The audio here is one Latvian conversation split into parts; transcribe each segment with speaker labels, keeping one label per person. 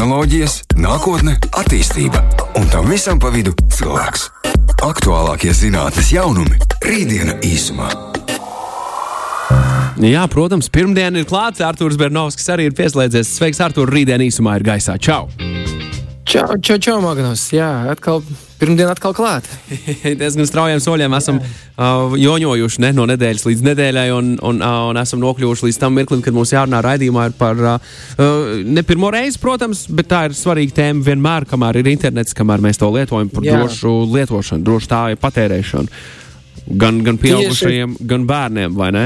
Speaker 1: tehnoloģijas, nākotne, attīstība un tam visam pa vidu cilvēks. Aktuālākie zinātnes jaunumi - rītdiena īsumā.
Speaker 2: Jā, protams, pirmdiena ir klāta. Arthurs Bernovskis arī ir pieslēdzies. Sveiks, Artur! Rītdiena īsumā ir gaisā. Čau!
Speaker 3: Čau, čau, čau Magnus! Jā, atkal pirmdiena atkal klāta.
Speaker 2: Diezgan straujiem soļiem esam uh, joņojuši ne, no nedēļas līdz nedēļai, un, un, uh, un esam nokļuvuši līdz tam mirklim, kad mums jārunā raidījumā par uh, uh, ne pirmo reizi, protams, bet tā ir svarīga tēma vienmēr, kamēr ir internets, kamēr mēs to lietojam par Jā. drošu lietošanu, drošu tā patērēšanu. Gan, gan pieaugušajiem, Tieši... gan bērniem, vai ne?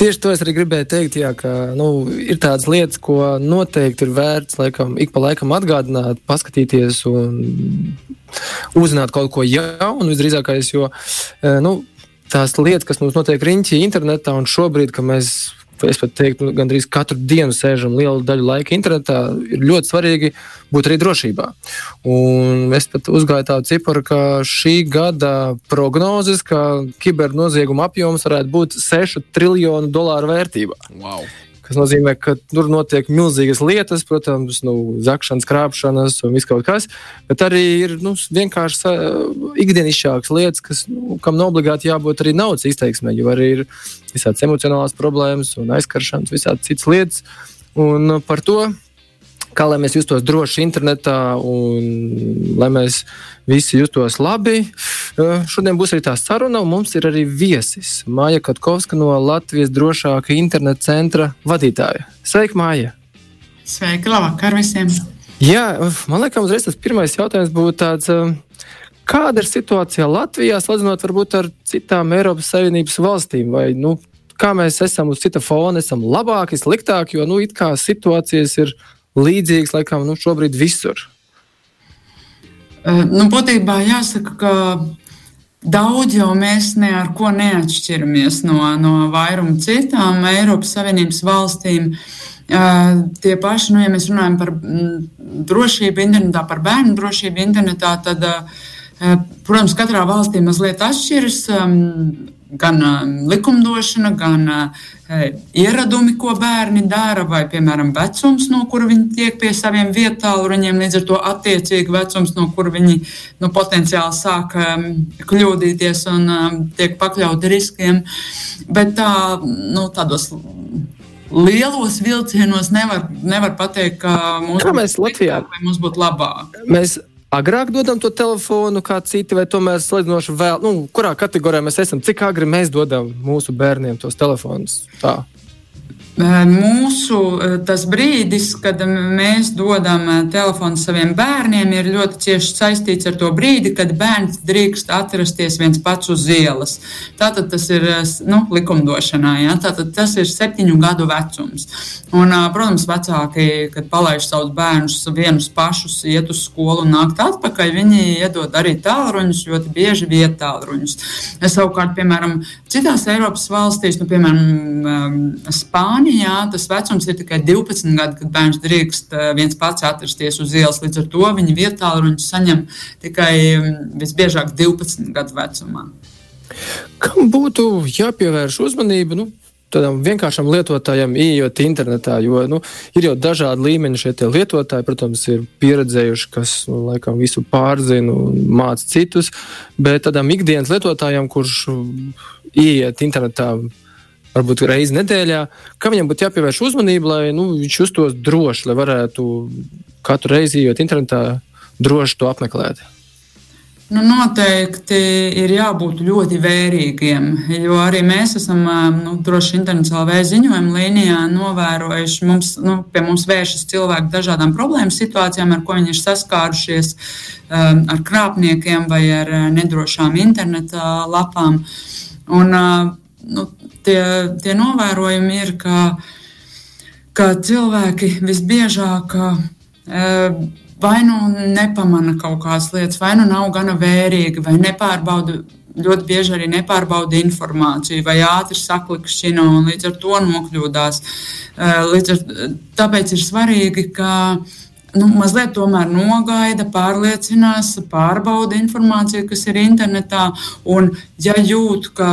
Speaker 3: Tieši to es arī gribēju teikt, jā, ka nu, ir tādas lietas, ko noteikti ir vērts laikam, ik pa laikam atgādināt, paskatīties un uzzināt kaut ko jaunu. Visdrīzākais, jo eh, nu, tās lietas, kas mums notiek riņķī internetā, un šobrīd, kad mēs es pat teiktu, nu, gandrīz katru dienu sēžam lielu daļu laika internetā, ir ļoti svarīgi būt arī drošībā. Un es pat uzgāju tādu ciparu, ka šī gada prognozes, ka kibernozieguma apjoms varētu būt 6 triljonu dolāru vērtībā.
Speaker 2: Wow
Speaker 3: kas nozīmē, ka tur notiek milzīgas lietas, protams, nu, zakšanas, krāpšanas un viss kaut kas, bet arī ir nu, vienkārši ikdienišķākas lietas, kas, nu, kam nav obligāti jābūt arī naudas izteiksmē, jo arī ir visādas emocionālās problēmas un aizkaršanas, visādas citas lietas. Un par to kā lai mēs justos droši internetā un lai mēs visi justos labi. Šodien būs arī tā saruna, un mums ir arī viesis Māja Katkovska no Latvijas drošāka interneta centra vadītāja. Sveika, Māja!
Speaker 4: Sveika, labvakar visiem!
Speaker 3: Jā, man liekas, uzreiz tas pirmais jautājums būtu tāds. Kāda ir situācija Latvijā, salīdzinot varbūt ar citām Eiropas Savienības valstīm? Vai, nu, kā mēs esam uz cita fona, esam labāki, sliktāki, jo nu, it kā situācijas ir līdzīgs laikam nu, šobrīd visur.
Speaker 4: Nu, būtībā jāsaka, ka daudz jau mēs ne ar ko neatšķiramies no, no vairuma citām Eiropas Savienības valstīm. Uh, tie paši, nu, ja mēs runājam par mm, drošību internetā, par bērnu drošību internetā, tad, uh, protams, katrā valstī mazliet atšķiras. Um, gan um, likumdošana, gan ieradumi, ko bērni dara, vai, piemēram, vecums, no kura viņi tiek pie saviem vietāluņiem, līdz ar to attiecīgi vecums, no kura viņi nu, potenciāli sāk kļūdīties un tiek pakļauti riskiem. Bet tā, nu, tādos lielos vilcienos nevar, nevar pateikt, ka mums,
Speaker 3: Latvijā,
Speaker 4: mums būtu labāk.
Speaker 3: Mēs agrāk dodam to telefonu, kā citi, vai tomēr salīdzinoši vēl, nu, kurā kategorijā mēs esam, cik agri mēs dodam mūsu bērniem tos telefonus? Tā.
Speaker 4: Mūsu tas brīdis, kad mēs dodam telefonu saviem bērniem, ir ļoti cieši saistīts ar to brīdi, kad bērns drīkst atrasties viens pats uz ielas. Tātad tas ir nu, likumdošanā, ja? Tātad tas ir septiņu gadu vecums. Un, protams, vecāki, kad palaiž savus bērnus vienus pašus, iet uz skolu un nākt atpakaļ, viņi iedod arī tālruņus, ļoti bieži vietālruņus. Savukārt, piemēram, citās Eiropas valstīs, nu, piemēram, Spānijā, Spānijā tas vecums ir tikai 12 gadi, kad bērns drīkst eh, viens pats atrasties uz ielas. Līdz ar to viņa vietā ruņus saņem tikai mm, visbiežāk 12 gadu vecumā.
Speaker 3: Kam būtu jāpievērš uzmanība? Nu, tādam vienkāršam lietotājam, ieejot internetā, jo nu, ir jau dažādi līmeņi šie lietotāji, protams, ir pieredzējuši, kas nu, laikam visu pārzina un māca citus, bet tādam ikdienas lietotājam, kurš ieiet internetā varbūt reizi nedēļā, kam viņam būtu jāpievērš uzmanība, lai nu, viņš justos droši, lai varētu katru reizi, ejot internetā, droši to apmeklēt.
Speaker 4: Nu, noteikti ir jābūt ļoti vērīgiem, jo arī mēs esam nu, droši internetā LV ziņojuma līnijā novērojuši, mums, nu, pie mums vēršas cilvēki dažādām problēmu situācijām, ar ko viņi ir saskārušies ar krāpniekiem vai ar nedrošām interneta lapām. Un, uh, nu, tie, tie novērojumi ir, ka, ka cilvēki visbiežāk e, vai nu nepamana kaut kādas lietas, vai nu nav gana vērīgi, vai nepārbauda. Ļoti bieži arī nepārbauda informāciju, vai ātri saklikšķina un līdz ar to nokļūdās. E, līdz ar, tāpēc ir svarīgi, ka nu, mazliet tomēr nogaida, pārliecinās, pārbauda informāciju, kas ir internetā. Un, ja jūt, ka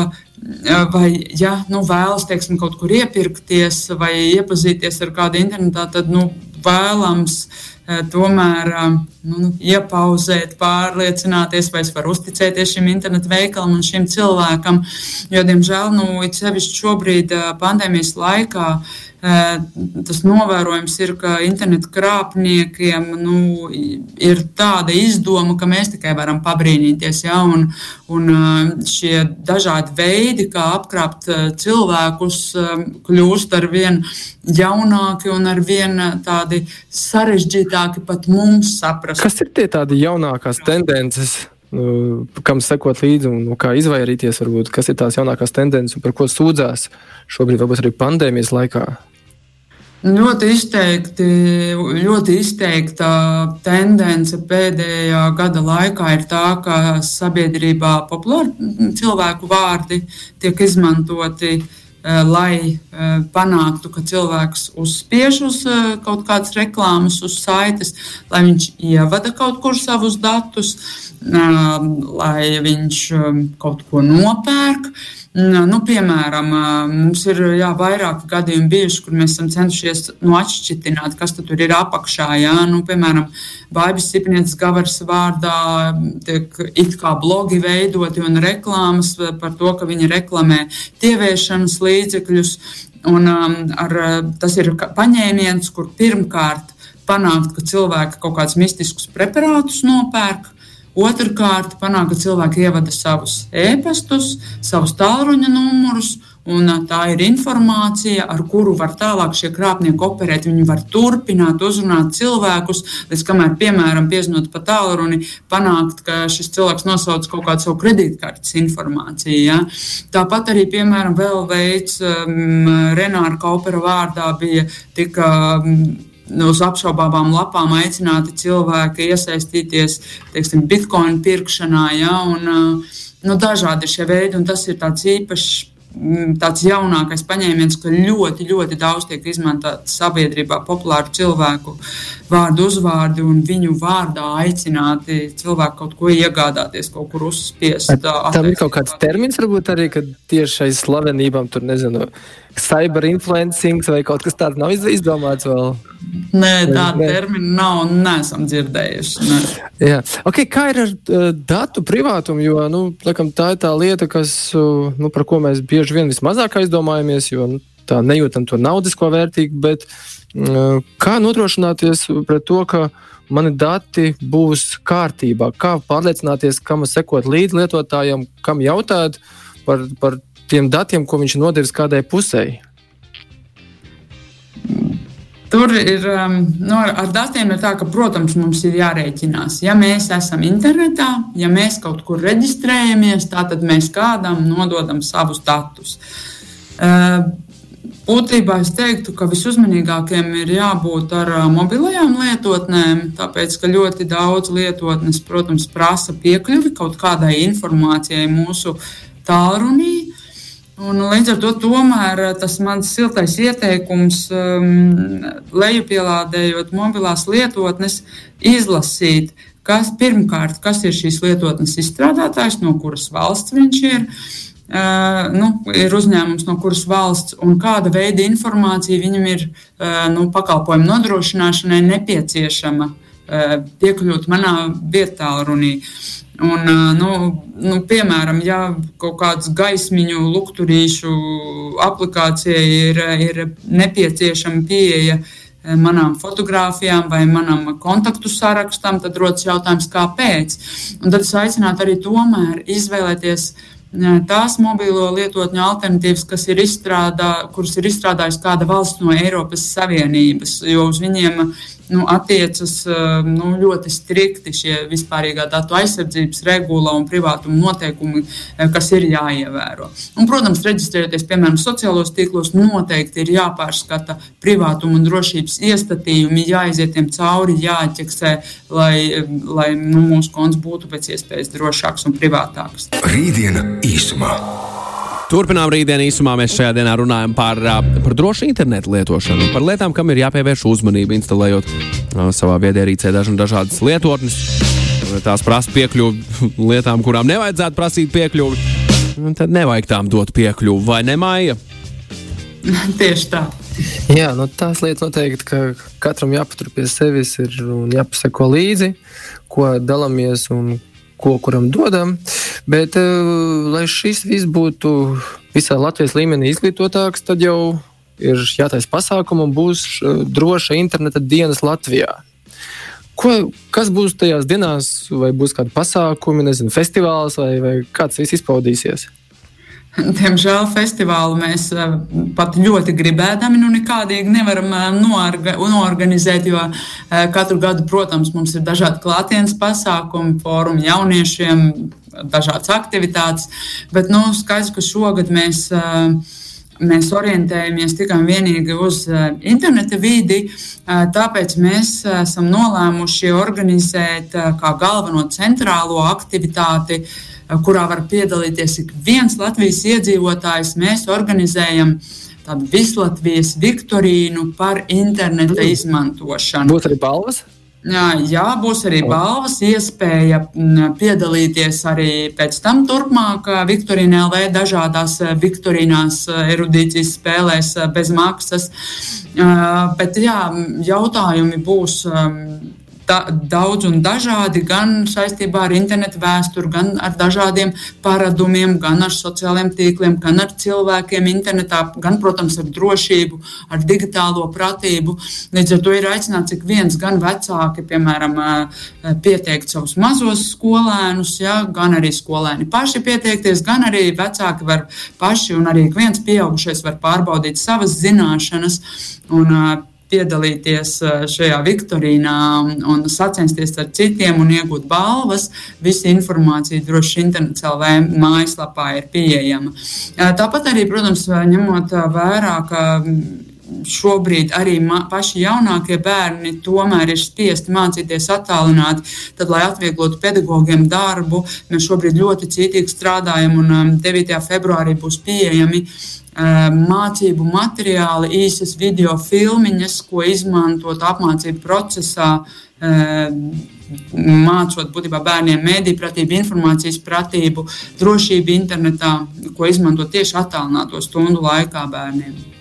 Speaker 4: vai ja nu, vēlas teiksim, kaut kur iepirkties vai iepazīties ar kādu internetā, tad nu, vēlams tomēr nu, iepauzēt, pārliecināties, vai es varu uzticēties šim internetu veikalam un šim cilvēkam. Jo, diemžēl, nu, it sevišķi šobrīd pandēmijas laikā, tas novērojums ir, ka internetu krāpniekiem nu, ir tāda izdoma, ka mēs tikai varam pabrīnīties. Ja, un, un šie dažādi veidi, kā apkrāpt cilvēkus, kļūst ar vien jaunāki un ar vien tādi sarežģītāki pat mums saprast.
Speaker 3: Kas ir tie tādi jaunākās tendences? Nu, kam sekot līdzi un kā izvairīties, varbūt, kas ir tās jaunākās tendences un par ko sūdzās šobrīd, varbūt arī pandēmijas laikā?
Speaker 4: Ļoti izteikti, ļoti izteikta tendence pēdējā gada laikā ir tā, ka sabiedrībā populāri cilvēku vārdi tiek izmantoti, eh, lai eh, panāktu, ka cilvēks uzspiež uz eh, kaut kādas reklāmas, uz saites, lai viņš ievada kaut kur savus datus, lai viņš kaut ko nopērk. Nu, piemēram, mums ir jā, vairāki gadījumi bijuši, kur mēs esam centušies nu, atšķirt, kas tur ir apakšā. Jā. Nu, piemēram, Bābis Ciprinieces Gavaras vārdā tiek it kā blogi veidoti un reklāmas par to, ka viņi reklamē tieviešanas līdzekļus. Un, um, ar, tas ir paņēmiens, kur pirmkārt panākt, ka cilvēki kaut kādus mistiskus preparātus nopērk Otrakārt, panāk, ka cilvēki ievada savus e-pastus, savus tālruņa numurus, un tā ir informācija, ar kuru var tālāk šie krāpnieki operēt. Viņi var turpināt uzrunāt cilvēkus, līdz kamēr, piemēram, piezinot pa tālruni, panākt, ka šis cilvēks nosauc kaut kādu savu kredītkartes informāciju. Ja? Tāpat arī, piemēram, vēl veids um, Renāra Kaupera vārdā bija tika. Um, uz apšaubāmām lapām aicināti cilvēki iesaistīties teiksim, bitkoinu pirkšanā. Ja, un, nu, dažādi šie veidi, un tas ir tāds īpašs. Tāds jaunākais paņēmiens, ka ļoti, ļoti daudz tiek izmantots sabiedrībā populāru cilvēku vārdu, uzvārdi un viņu vārdā aicināti cilvēki kaut ko iegādāties, kaut kur uzspiest.
Speaker 3: Tam ir kaut kāds termins, varbūt arī, ka tieši aiz slavenībām tur nezinu cyberinfluencing vai kaut kas tāds nav izdomāts vēl?
Speaker 4: Nē, tāda termina nav un neesam dzirdējuši. Ne.
Speaker 3: Jā. Okay, kā ir ar uh, datu privātumu? Jo nu, laikam, tā ir tā lieta, kas, uh, nu, par ko mēs bieži vien vismazāk aizdomājamies, jo nu, tā nejūtam to naudisko vērtību. Bet, uh, kā nodrošināties pret to, ka mani dati būs kārtībā? Kā pārliecināties, kam sekot līdz lietotājiem, kam jautāt par, par tiem datiem, ko viņš nodevis kādai pusē?
Speaker 4: Tur ir um, nu, ar datiem ir tā, ka, protams, mums ir jārēķinās. Ja mēs esam internetā, ja mēs kaut kur reģistrējamies, tad mēs kādam nododam savus datus. Uh, būtībā es teiktu, ka visuzmanīgākiem ir jābūt ar mobilajām lietotnēm, tāpēc, ka ļoti daudz lietotnes, protams, prasa piekļuvi kaut kādai informācijai mūsu tālrunī. Un līdz ar to tomēr tas mans siltais ieteikums, um, lejupielādējot mobilās lietotnes, izlasīt, kas pirmkārt, kas ir šīs lietotnes izstrādātājs, no kuras valsts viņš ir. Uh, nu, ir uzņēmums, no kuras valsts un kāda veida informācija viņam ir uh, nu, pakalpojumu nodrošināšanai nepieciešama uh, piekļūt manā vietā runī. Un, nu, nu, piemēram, ja kaut kāds gaismiņu lukturīšu aplikācija ir, ir nepieciešama pieeja manām fotografijām vai manam kontaktu sarakstam, tad rodas jautājums, kāpēc. Un tad es aicinātu arī tomēr izvēlēties tās mobilo lietotņu alternatīvas, kas ir izstrādā, kuras ir izstrādājusi kāda valsts no Eiropas Savienības, jo uz viņiem nu, attiecas um, nu, ļoti strikti šie vispārīgā datu aizsardzības regula un privātuma noteikumi, eh, kas ir jāievēro. Un, protams, reģistrējoties piemēram sociālos tīklos, noteikti ir jāpārskata privātuma un drošības iestatījumi, jāiziet tiem cauri, jāķeksē, lai, lai nu, mūsu konts būtu pēc iespējas drošāks un privātāks.
Speaker 1: Rītdiena īsumā.
Speaker 2: Turpinām rītdienu īsumā. Mēs šajā dienā runājam par, par drošu internetu lietošanu, par lietām, kam ir jāpievērš uzmanība, instalējot savā viedierīcē dažādas lietotnes. Tās prasa piekļuvi lietām, kurām nevajadzētu prasīt piekļuvi. Tad nevajag tām dot piekļuvi, vai ne, Maija?
Speaker 4: Tieši tā.
Speaker 3: Jā, nu, tās lietas noteikti, ka katram jāpatur pie sevis ir un jāpasako līdzi, ko dalāmies un ko kuram dodam. Bet, uh, lai šis viss būtu visā Latvijas līmenī izglītotāks, tad jau ir jātaisa pasākumu un būs uh, droša interneta dienas Latvijā. Ko, kas būs tajās dienās, vai būs kādi pasākumi, nezinu, festivāls vai, vai kāds viss izpaudīsies?
Speaker 4: Diemžēl festivālu mēs eh, pat ļoti gribēdami, nu nekādīgi nevaram eh, noorga, noorganizēt, jo eh, katru gadu, protams, mums ir dažādi klātienes pasākumi, fórumi jauniešiem, dažādas aktivitātes, bet, nu, skaidrs, ka šogad mēs mēs orientējamies tikai un vienīgi uz interneta vidi. Tāpēc mēs esam nolēmuši organizēt kā galveno centrālo aktivitāti kurā var piedalīties ik viens Latvijas iedzīvotājs. Mēs organizējam tādu vislatvijas viktorīnu par interneta mm. izmantošanu.
Speaker 3: Būs arī balvas?
Speaker 4: Jā, jā, būs arī balvas, iespēja piedalīties arī pēc tam turpmāk Viktorīnā LV dažādās Viktorīnās erudīcijas spēlēs bez maksas. Bet jā, jautājumi būs da, daudz un dažādi, gan saistībā ar internetu vēsturi, gan ar dažādiem paradumiem, gan ar sociālajiem tīkliem, gan ar cilvēkiem internetā, gan, protams, ar drošību, ar digitālo pratību. Līdz ar to ir aicināts ik viens, gan vecāki, piemēram, pieteikt savus mazos skolēnus, ja, gan arī skolēni paši pieteikties, gan arī vecāki var paši un arī viens pieaugušais var pārbaudīt savas zināšanas. Un, piedalīties eh, šajā viktorīnā un sacensties ar citiem un iegūt balvas. Visa informācija droši internets LV mājaslapā ir pieejama. Eh, tāpat arī, protams, ņemot vērā, ka šobrīd arī paši jaunākie bērni tomēr ir spiesti mācīties attālināti. Tad, lai atvieglotu pedagogiem darbu, mēs šobrīd ļoti cītīgi strādājam un 9. Um, februārī būs pieejami mācību materiāli, īsas video filmiņas, ko izmantot apmācību procesā, mācot būtībā bērniem mēdīņu pratību, informācijas pratību, drošību internetā, ko izmantot tieši attālināto stundu laikā bērniem.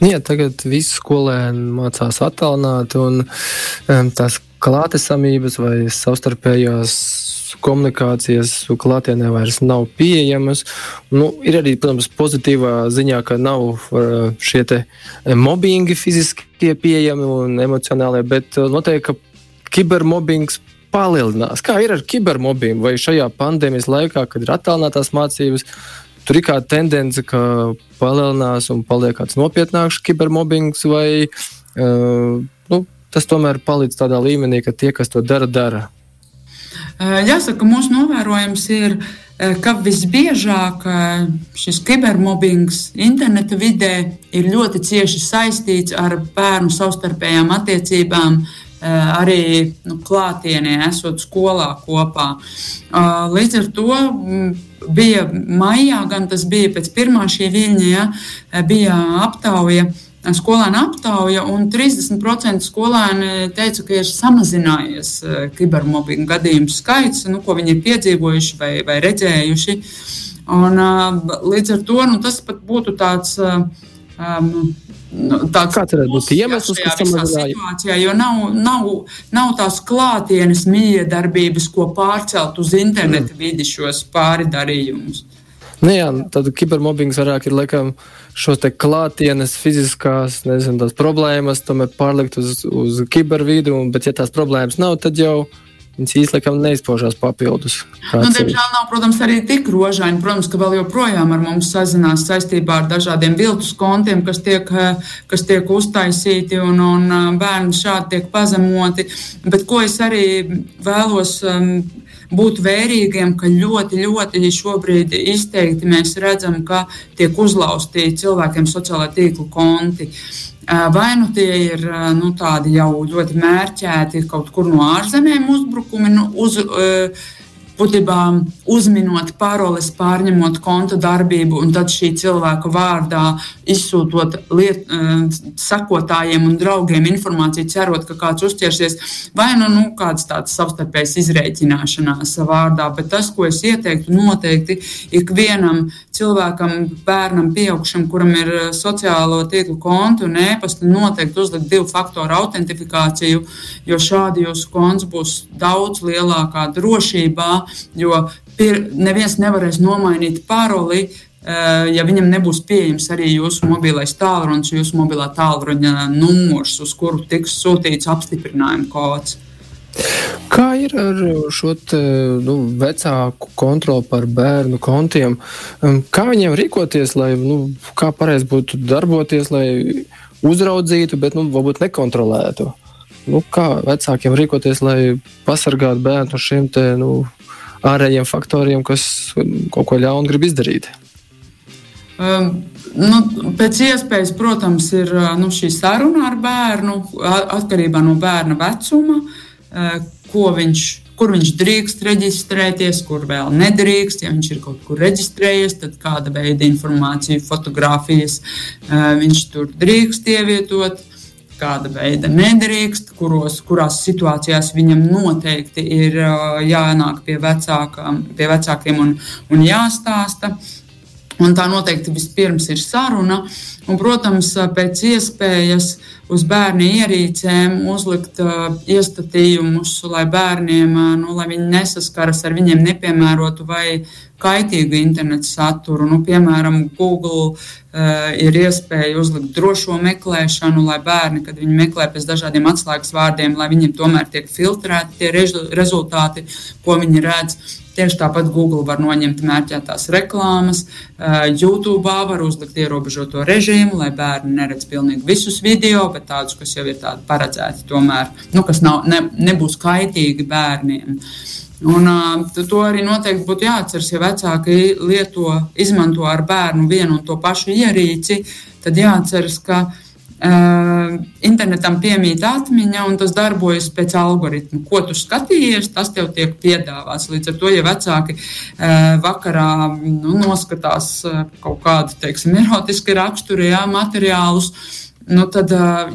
Speaker 3: Nu, jā, tagad visi skolēni mācās attālināti, un um, tās klātesamības vai savstarpējās komunikācijas klātienē vairs nav pieejamas. Nu, ir arī, protams, pozitīvā ziņā, ka nav uh, šie mobbingi fiziski pieejami un emocionālie, bet uh, noteikti, ka kibermobbings palielinās. Kā ir ar kibermobbingu vai šajā pandēmijas laikā, kad ir attālinātās mācības? Tur ir kāda tendence, ka palielinās un paliek kāds nopietnāks kibermobbings, vai uh, nu, tas tomēr paliek tādā līmenī, ka tie, kas to dara, dara.
Speaker 4: Jāsaka, mūsu novērojums ir, ka visbiežāk šis kibermobbings interneta vidē ir ļoti cieši saistīts ar bērnu savstarpējām attiecībām, arī nu, klātienē, esot skolā kopā. Līdz ar to bija maijā, gan tas bija pēc pirmā šī viļņa, ja, bija aptauja skolēnu aptauja, un 30% skolēni teica, ka ir samazinājies eh, kibermobbinga gadījumu skaits, nu, ko viņi ir piedzīvojuši vai, vai redzējuši. Un, eh, līdz ar to nu, tas būtu tāds. Um,
Speaker 3: Tāds Kāds varētu būt iemesls,
Speaker 4: kas situācijā, jo nav, nav, nav tās klātienes miedarbības, ko pārcelt uz interneta mm. vidi šos pāri darījumus.
Speaker 3: Nu jā, tad kibermobbings vairāk ir laikam šos te klātienes fiziskās, nezinu, problēmas, tomēr pārlikt uz, uz kibervidu, bet ja tās problēmas nav, tad jau viņas īstenībā neizpaužās papildus.
Speaker 4: Nu, diemžēl nav, protams, arī tik rožaini. Protams, ka vēl joprojām ar mums sazinās saistībā ar dažādiem viltus kontiem, kas tiek, kas tiek uztaisīti un, un bērni šādi tiek pazemoti. Bet ko es arī vēlos. Um, būt vērīgiem, ka ļoti, ļoti šobrīd izteikti mēs redzam, ka tiek uzlausti cilvēkiem sociālā tīkla konti. Vai nu tie ir nu, tādi jau ļoti mērķēti kaut kur no ārzemēm uzbrukumi, nu, uz, būtībā uzminot paroles, pārņemot konta darbību, un tad šī cilvēka vārdā izsūtot liet, uh, sakotājiem un draugiem informāciju, cerot, ka kāds uzķersies, vai nu, nu kāds tāds savstarpējs izreikināšanās vārdā. Bet tas, ko es ieteiktu, noteikti ikvienam cilvēkam, bērnam, pieaugušam, kuram ir sociālo tīklu kontu un e-pasta, noteikti uzlikt divu faktoru autentifikāciju, jo šādi jūsu konts būs daudz lielākā drošībā, jo pir, neviens nevarēs nomainīt paroli. Eh, ja viņam nebūs pieejams arī jūsu mobilais tālrunis, jūsu mobilā tālruņa numurs, uz kuru tiks sūtīts apstiprinājuma kods.
Speaker 3: Kā ir ar šo te, nu, vecāku kontroli par bērnu kontiem? Um, kā viņiem rīkoties, lai nu, kā pareizi būtu darboties, lai uzraudzītu, bet nu, varbūt nekontrolētu? Nu, kā vecākiem rīkoties, lai pasargātu bērnu no šiem te, nu, ārējiem faktoriem, kas kaut ko ļaunu grib izdarīt?
Speaker 4: Um, nu, pēc iespējas, protams, ir uh, nu, šī saruna ar bērnu atkarībā no bērna vecuma, ko viņš kur viņš drīkst reģistrēties, kur vēl nedrīkst. Ja viņš ir kaut kur reģistrējies, tad kāda veida informāciju, fotografijas uh, viņš tur drīkst ievietot kāda veida nedrīkst, kuros, kurās situācijās viņam noteikti ir jānāk pie, vecākām, pie vecākiem un, un jāstāsta. Un tā noteikti vispirms ir saruna, un, protams, pēc iespējas uz bērnu ierīcēm uzlikt uh, iestatījumus, lai bērniem uh, nu, lai nesaskaras ar viņiem nepiemērotu vai kaitīgu internetu saturu. Nu, piemēram, Google uh, ir iespēja uzlikt drošo meklēšanu, lai bērni, kad viņi meklē pēc dažādiem atslēgas vārdiem, lai viņiem tomēr tiek filtrēti tie rezultāti, ko viņi redz. Tieši tāpat Google var noņemt mērķētās reklāmas, YouTube var uzlikt ierobežoto režīmu, lai bērni neredz pilnīgi visus video, bet tādus, kas jau ir paredzēti, tomēr, nu, kas nav, ne, nebūs kaitīgi bērniem. Un, uh, to arī noteikti būtu jāatcerās, ja vecāki lieto, izmanto ar bērnu vienu un to pašu ierīci, tad jāatcerās, ka Uh, internetam piemīt atmiņa, un tas darbojas pēc algoritma. Ko tu skatījies, tas tev tiek piedāvāts. Līdz ar to, ja vecāki uh, vakarā nu, noskatās uh, kaut kādu, teiksim, erotiski rakstura jā, materiālus, nu, tad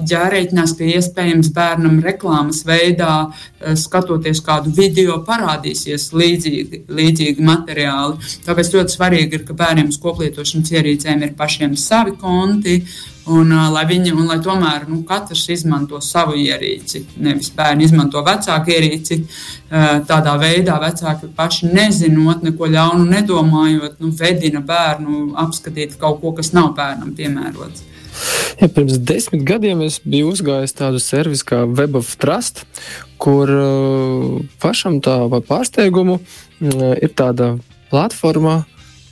Speaker 4: jārēķinās, ka iespējams bērnam reklāmas veidā, skatoties kādu video, parādīsies līdzīgi, līdzīgi materiāli. Tāpēc ļoti svarīgi ir, ka bērniem uz koplietošanas ierīcēm ir pašiem savi konti. Un, lai viņi, un lai tomēr nu, katrs izmanto savu ierīci, nevis bērni izmanto vecāku ierīci. Tādā veidā vecāki paši nezinot, neko ļaunu nedomājot, nu, vedina bērnu apskatīt kaut ko, kas nav bērnam piemērots.
Speaker 3: Ja, pirms desmit gadiem es biju uzgājis tādu servisu kā Web of Trust, kur uh, pašam tā pārsteigumu uh, ir tāda platforma,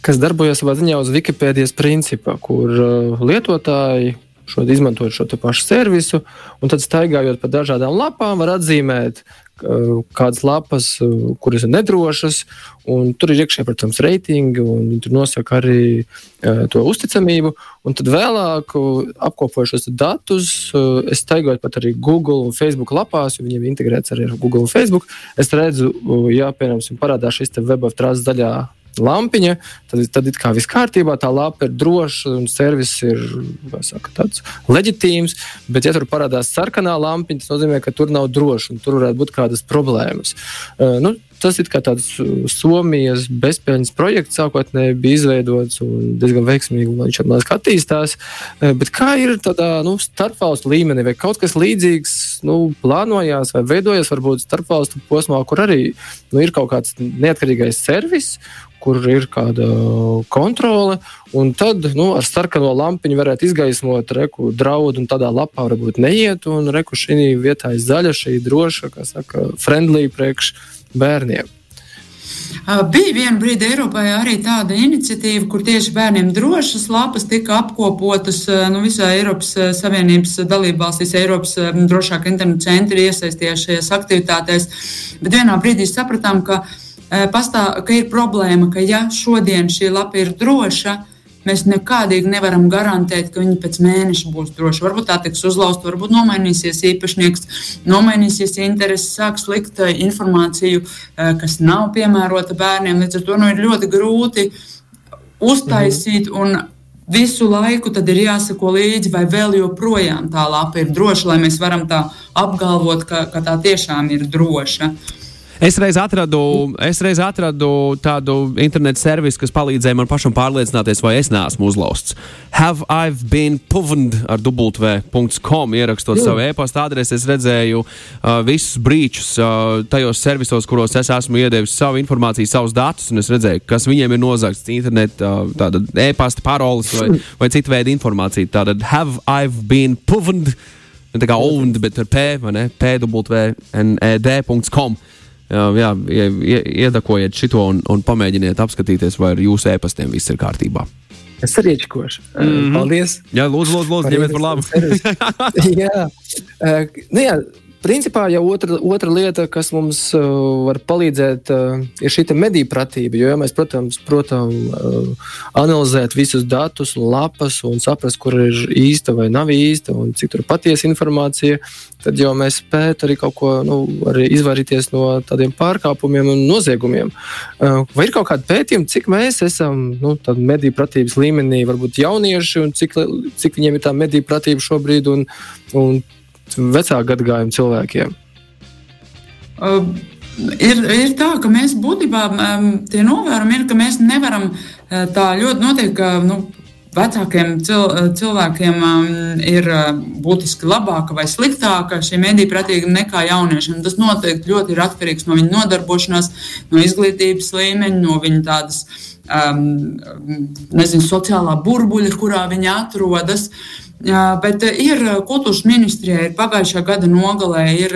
Speaker 3: kas darbojas savā ziņā uz Wikipēdijas principa, kur uh, lietotāji šo, izmantojot šo pašu servisu, un tad staigājot pa dažādām lapām, var atzīmēt, kādas lapas, kuras ir nedrošas, un tur ir iekšā, protams, reitingi, un viņi tur nosaka arī uh, to uzticamību. Un tad vēlāk, apkopojot šos datus, es staigāju pat arī Google un Facebook lapās, jo viņiem ir integrēts arī ar Google un Facebook. Es redzu, ja, piemēram, parādās šis web trust zaļā lampiņa, tad, tad it kā viss kārtībā, tā lapa ir droša un servis ir saka, tāds leģitīms. Bet, ja tur parādās sarkanā lampiņa, tas nozīmē, ka tur nav droši un tur varētu būt kādas problēmas. Uh, nu, tas ir tāds Somijas bezpējas projekts, sākotnēji bija izveidots un diezgan veiksmīgi viņš arī attīstās. Bet kā ir tādā nu, starpvalstu līmenī, vai kaut kas līdzīgs nu, plānojās vai veidojas varbūt starpvalstu posmā, kur arī nu, ir kaut kāds neatkarīgais servis, kur ir kāda kontrole. Un tad nu, ar sarkano lampiņu varētu izgaismot reku draudu, un tādā lapā varbūt neiet. Un reku šī vietā ir zaļa, šī droša, kā saka, friendly priekš bērniem.
Speaker 4: Bija viena brīdi Eiropā arī tāda iniciatīva, kur tieši bērniem drošas lapas tika apkopotas nu, visā Eiropas Savienības dalībvalstīs. Eiropas drošāka interneta centri iesaistījās šajās aktivitātēs. Bet vienā brīdī sapratām, ka pastāv, ka ir problēma, ka ja šodien šī lapa ir droša, mēs nekādīgi nevaram garantēt, ka viņi pēc mēneša būs droši. Varbūt tā tiks uzlausta, varbūt nomainīsies īpašnieks, nomainīsies intereses, sāks likt informāciju, kas nav piemērota bērniem. Līdz ar to nu, ir ļoti grūti uztaisīt. Un visu laiku ir jāsako līdzi, vai vēl joprojām tā lapa ir droša, lai mēs varam tā apgalvot, ka, ka tā tiešām ir droša.
Speaker 2: Es reiz atradu, es reiz atradu tādu internetu servisu, kas palīdzēja man pašam pārliecināties, vai es neesmu uzlausts. Have I been puvened ar w.com ierakstot savu e-pasta adresi, es redzēju uh, visus brīčus uh, tajos servisos, kuros es esmu iedevis savu informāciju, savus datus, un es redzēju, kas viņiem ir nozagts internetu, uh, e-pasta paroles vai, vai citu veidu informācija. Tātad have I been puvened, tā kā owned, bet ar p, vai ne, p.w.n.e.d.com jā, iedakojiet šito un, un pamēģiniet apskatīties, vai ar jūsu ēpastiem viss ir kārtībā.
Speaker 3: Es arī iečkošu. Mm -hmm. Paldies!
Speaker 2: Jā, lūdzu, lūdzu, lūdzu ņemiet par labu.
Speaker 3: jā. Nu, jā, Principā jau otra, otra lieta, kas mums uh, var palīdzēt, uh, ir šī mediju pratība. Jo, ja mēs, protams, protams uh, analizēt visus datus, lapas un saprast, kur ir īsta vai nav īsta un cik tur ir patiesa informācija, tad jau mēs spētu arī kaut ko nu, izvairīties no tādiem pārkāpumiem un noziegumiem. Uh, vai ir kaut kādi pētījumi, cik mēs esam nu, mediju pratības līmenī, varbūt jaunieši, un cik, cik viņiem ir tā mediju pratība šobrīd? Un, un vecāku gadagājumu cilvēkiem?
Speaker 4: Uh, ir, ir tā, ka mēs būtībā um, tie novērojam, ir, ka mēs nevaram uh, tā ļoti noteikt, ka nu, vecākiem cil, uh, cilvēkiem um, ir uh, būtiski labāka vai sliktāka šī mediju pratīga nekā jauniešiem. Tas noteikti ļoti ir atkarīgs no viņu nodarbošanās, no izglītības līmeņa, no viņu tādas um, nezinu, sociālā burbuļa, kurā viņi atrodas. Uh, Bet ir kultūras ministrijai pagājušā gada nogalē ir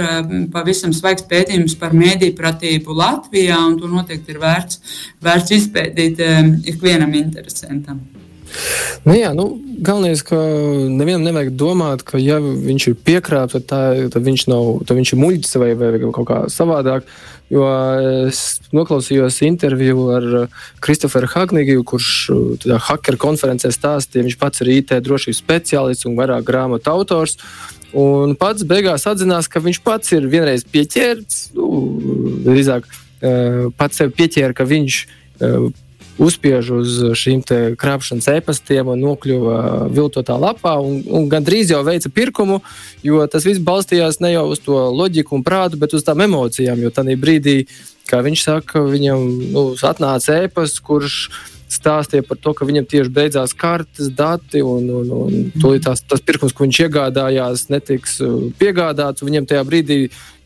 Speaker 4: pavisam svaigs pētījums par mēdīju pratību Latvijā, un to noteikti ir vērts, vērts izpētīt ikvienam interesantam.
Speaker 3: Nu, jā, nu, galvenais, ka nevienam nevajag domāt, ka, ja viņš ir piekrāpts, tad, tā, tad, viņš nav, tad viņš ir muļķis vai, vai kaut kā savādāk. Jo es noklausījos interviju ar Kristoferu Hagnīgu, kurš tādā hacker konferencē stāstīja, viņš pats ir IT drošības speciālists un vairāk grāmatu autors. Un pats beigās atzinās, ka viņš pats ir vienreiz pieķerts, nu, drīzāk eh, pats sev pieķēra, ka viņš uzspiež uz šīm krāpšanas e-pastiem un nokļuva viltotā lapā un, un gandrīz jau veica pirkumu, jo tas viss balstījās ne jau uz to loģiku un prātu, bet uz tām emocijām. Jo tajā brīdī, kā viņš saka, viņam nu, atnāca e-pasts, kurš stāstīja par to, ka viņam tieši beidzās kartes, dati, un, un, un tās, tas pirkums, ko viņš iegādājās, netiks uh, piegādāts. Viņam tajā brīdī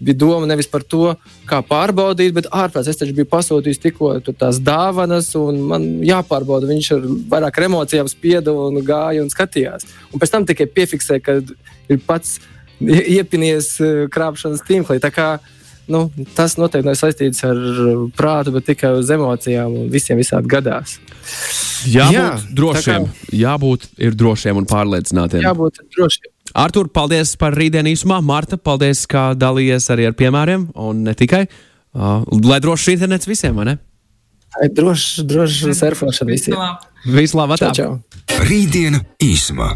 Speaker 3: bija doma nevis par to, kā pārbaudīt, bet ārprāts. Es taču biju pasūtījis tikko tās dāvanas, un man jāpārbauda. Viņš ar vairāk emocijām spieda un gāja un skatījās. Un pēc tam tikai piefiksēja, ka ir pats iepinies uh, krāpšanas tīmklī nu, tas noteikti nav saistīts ar prātu, bet tikai uz emocijām un visiem visādi gadās.
Speaker 2: Jābūt Jā, drošiem, kā, jābūt drošiem un pārliecinātiem.
Speaker 3: Jābūt drošiem.
Speaker 2: Artur, paldies par rītdienu īsumā. Marta, paldies, ka dalījies arī ar piemēriem un ne tikai. Uh, lai drošs internets visiem, vai ne?
Speaker 3: Drošs, drošs surfošana visiem.
Speaker 2: Vislabāk!
Speaker 3: Čau.
Speaker 1: Rītdiena īsumā.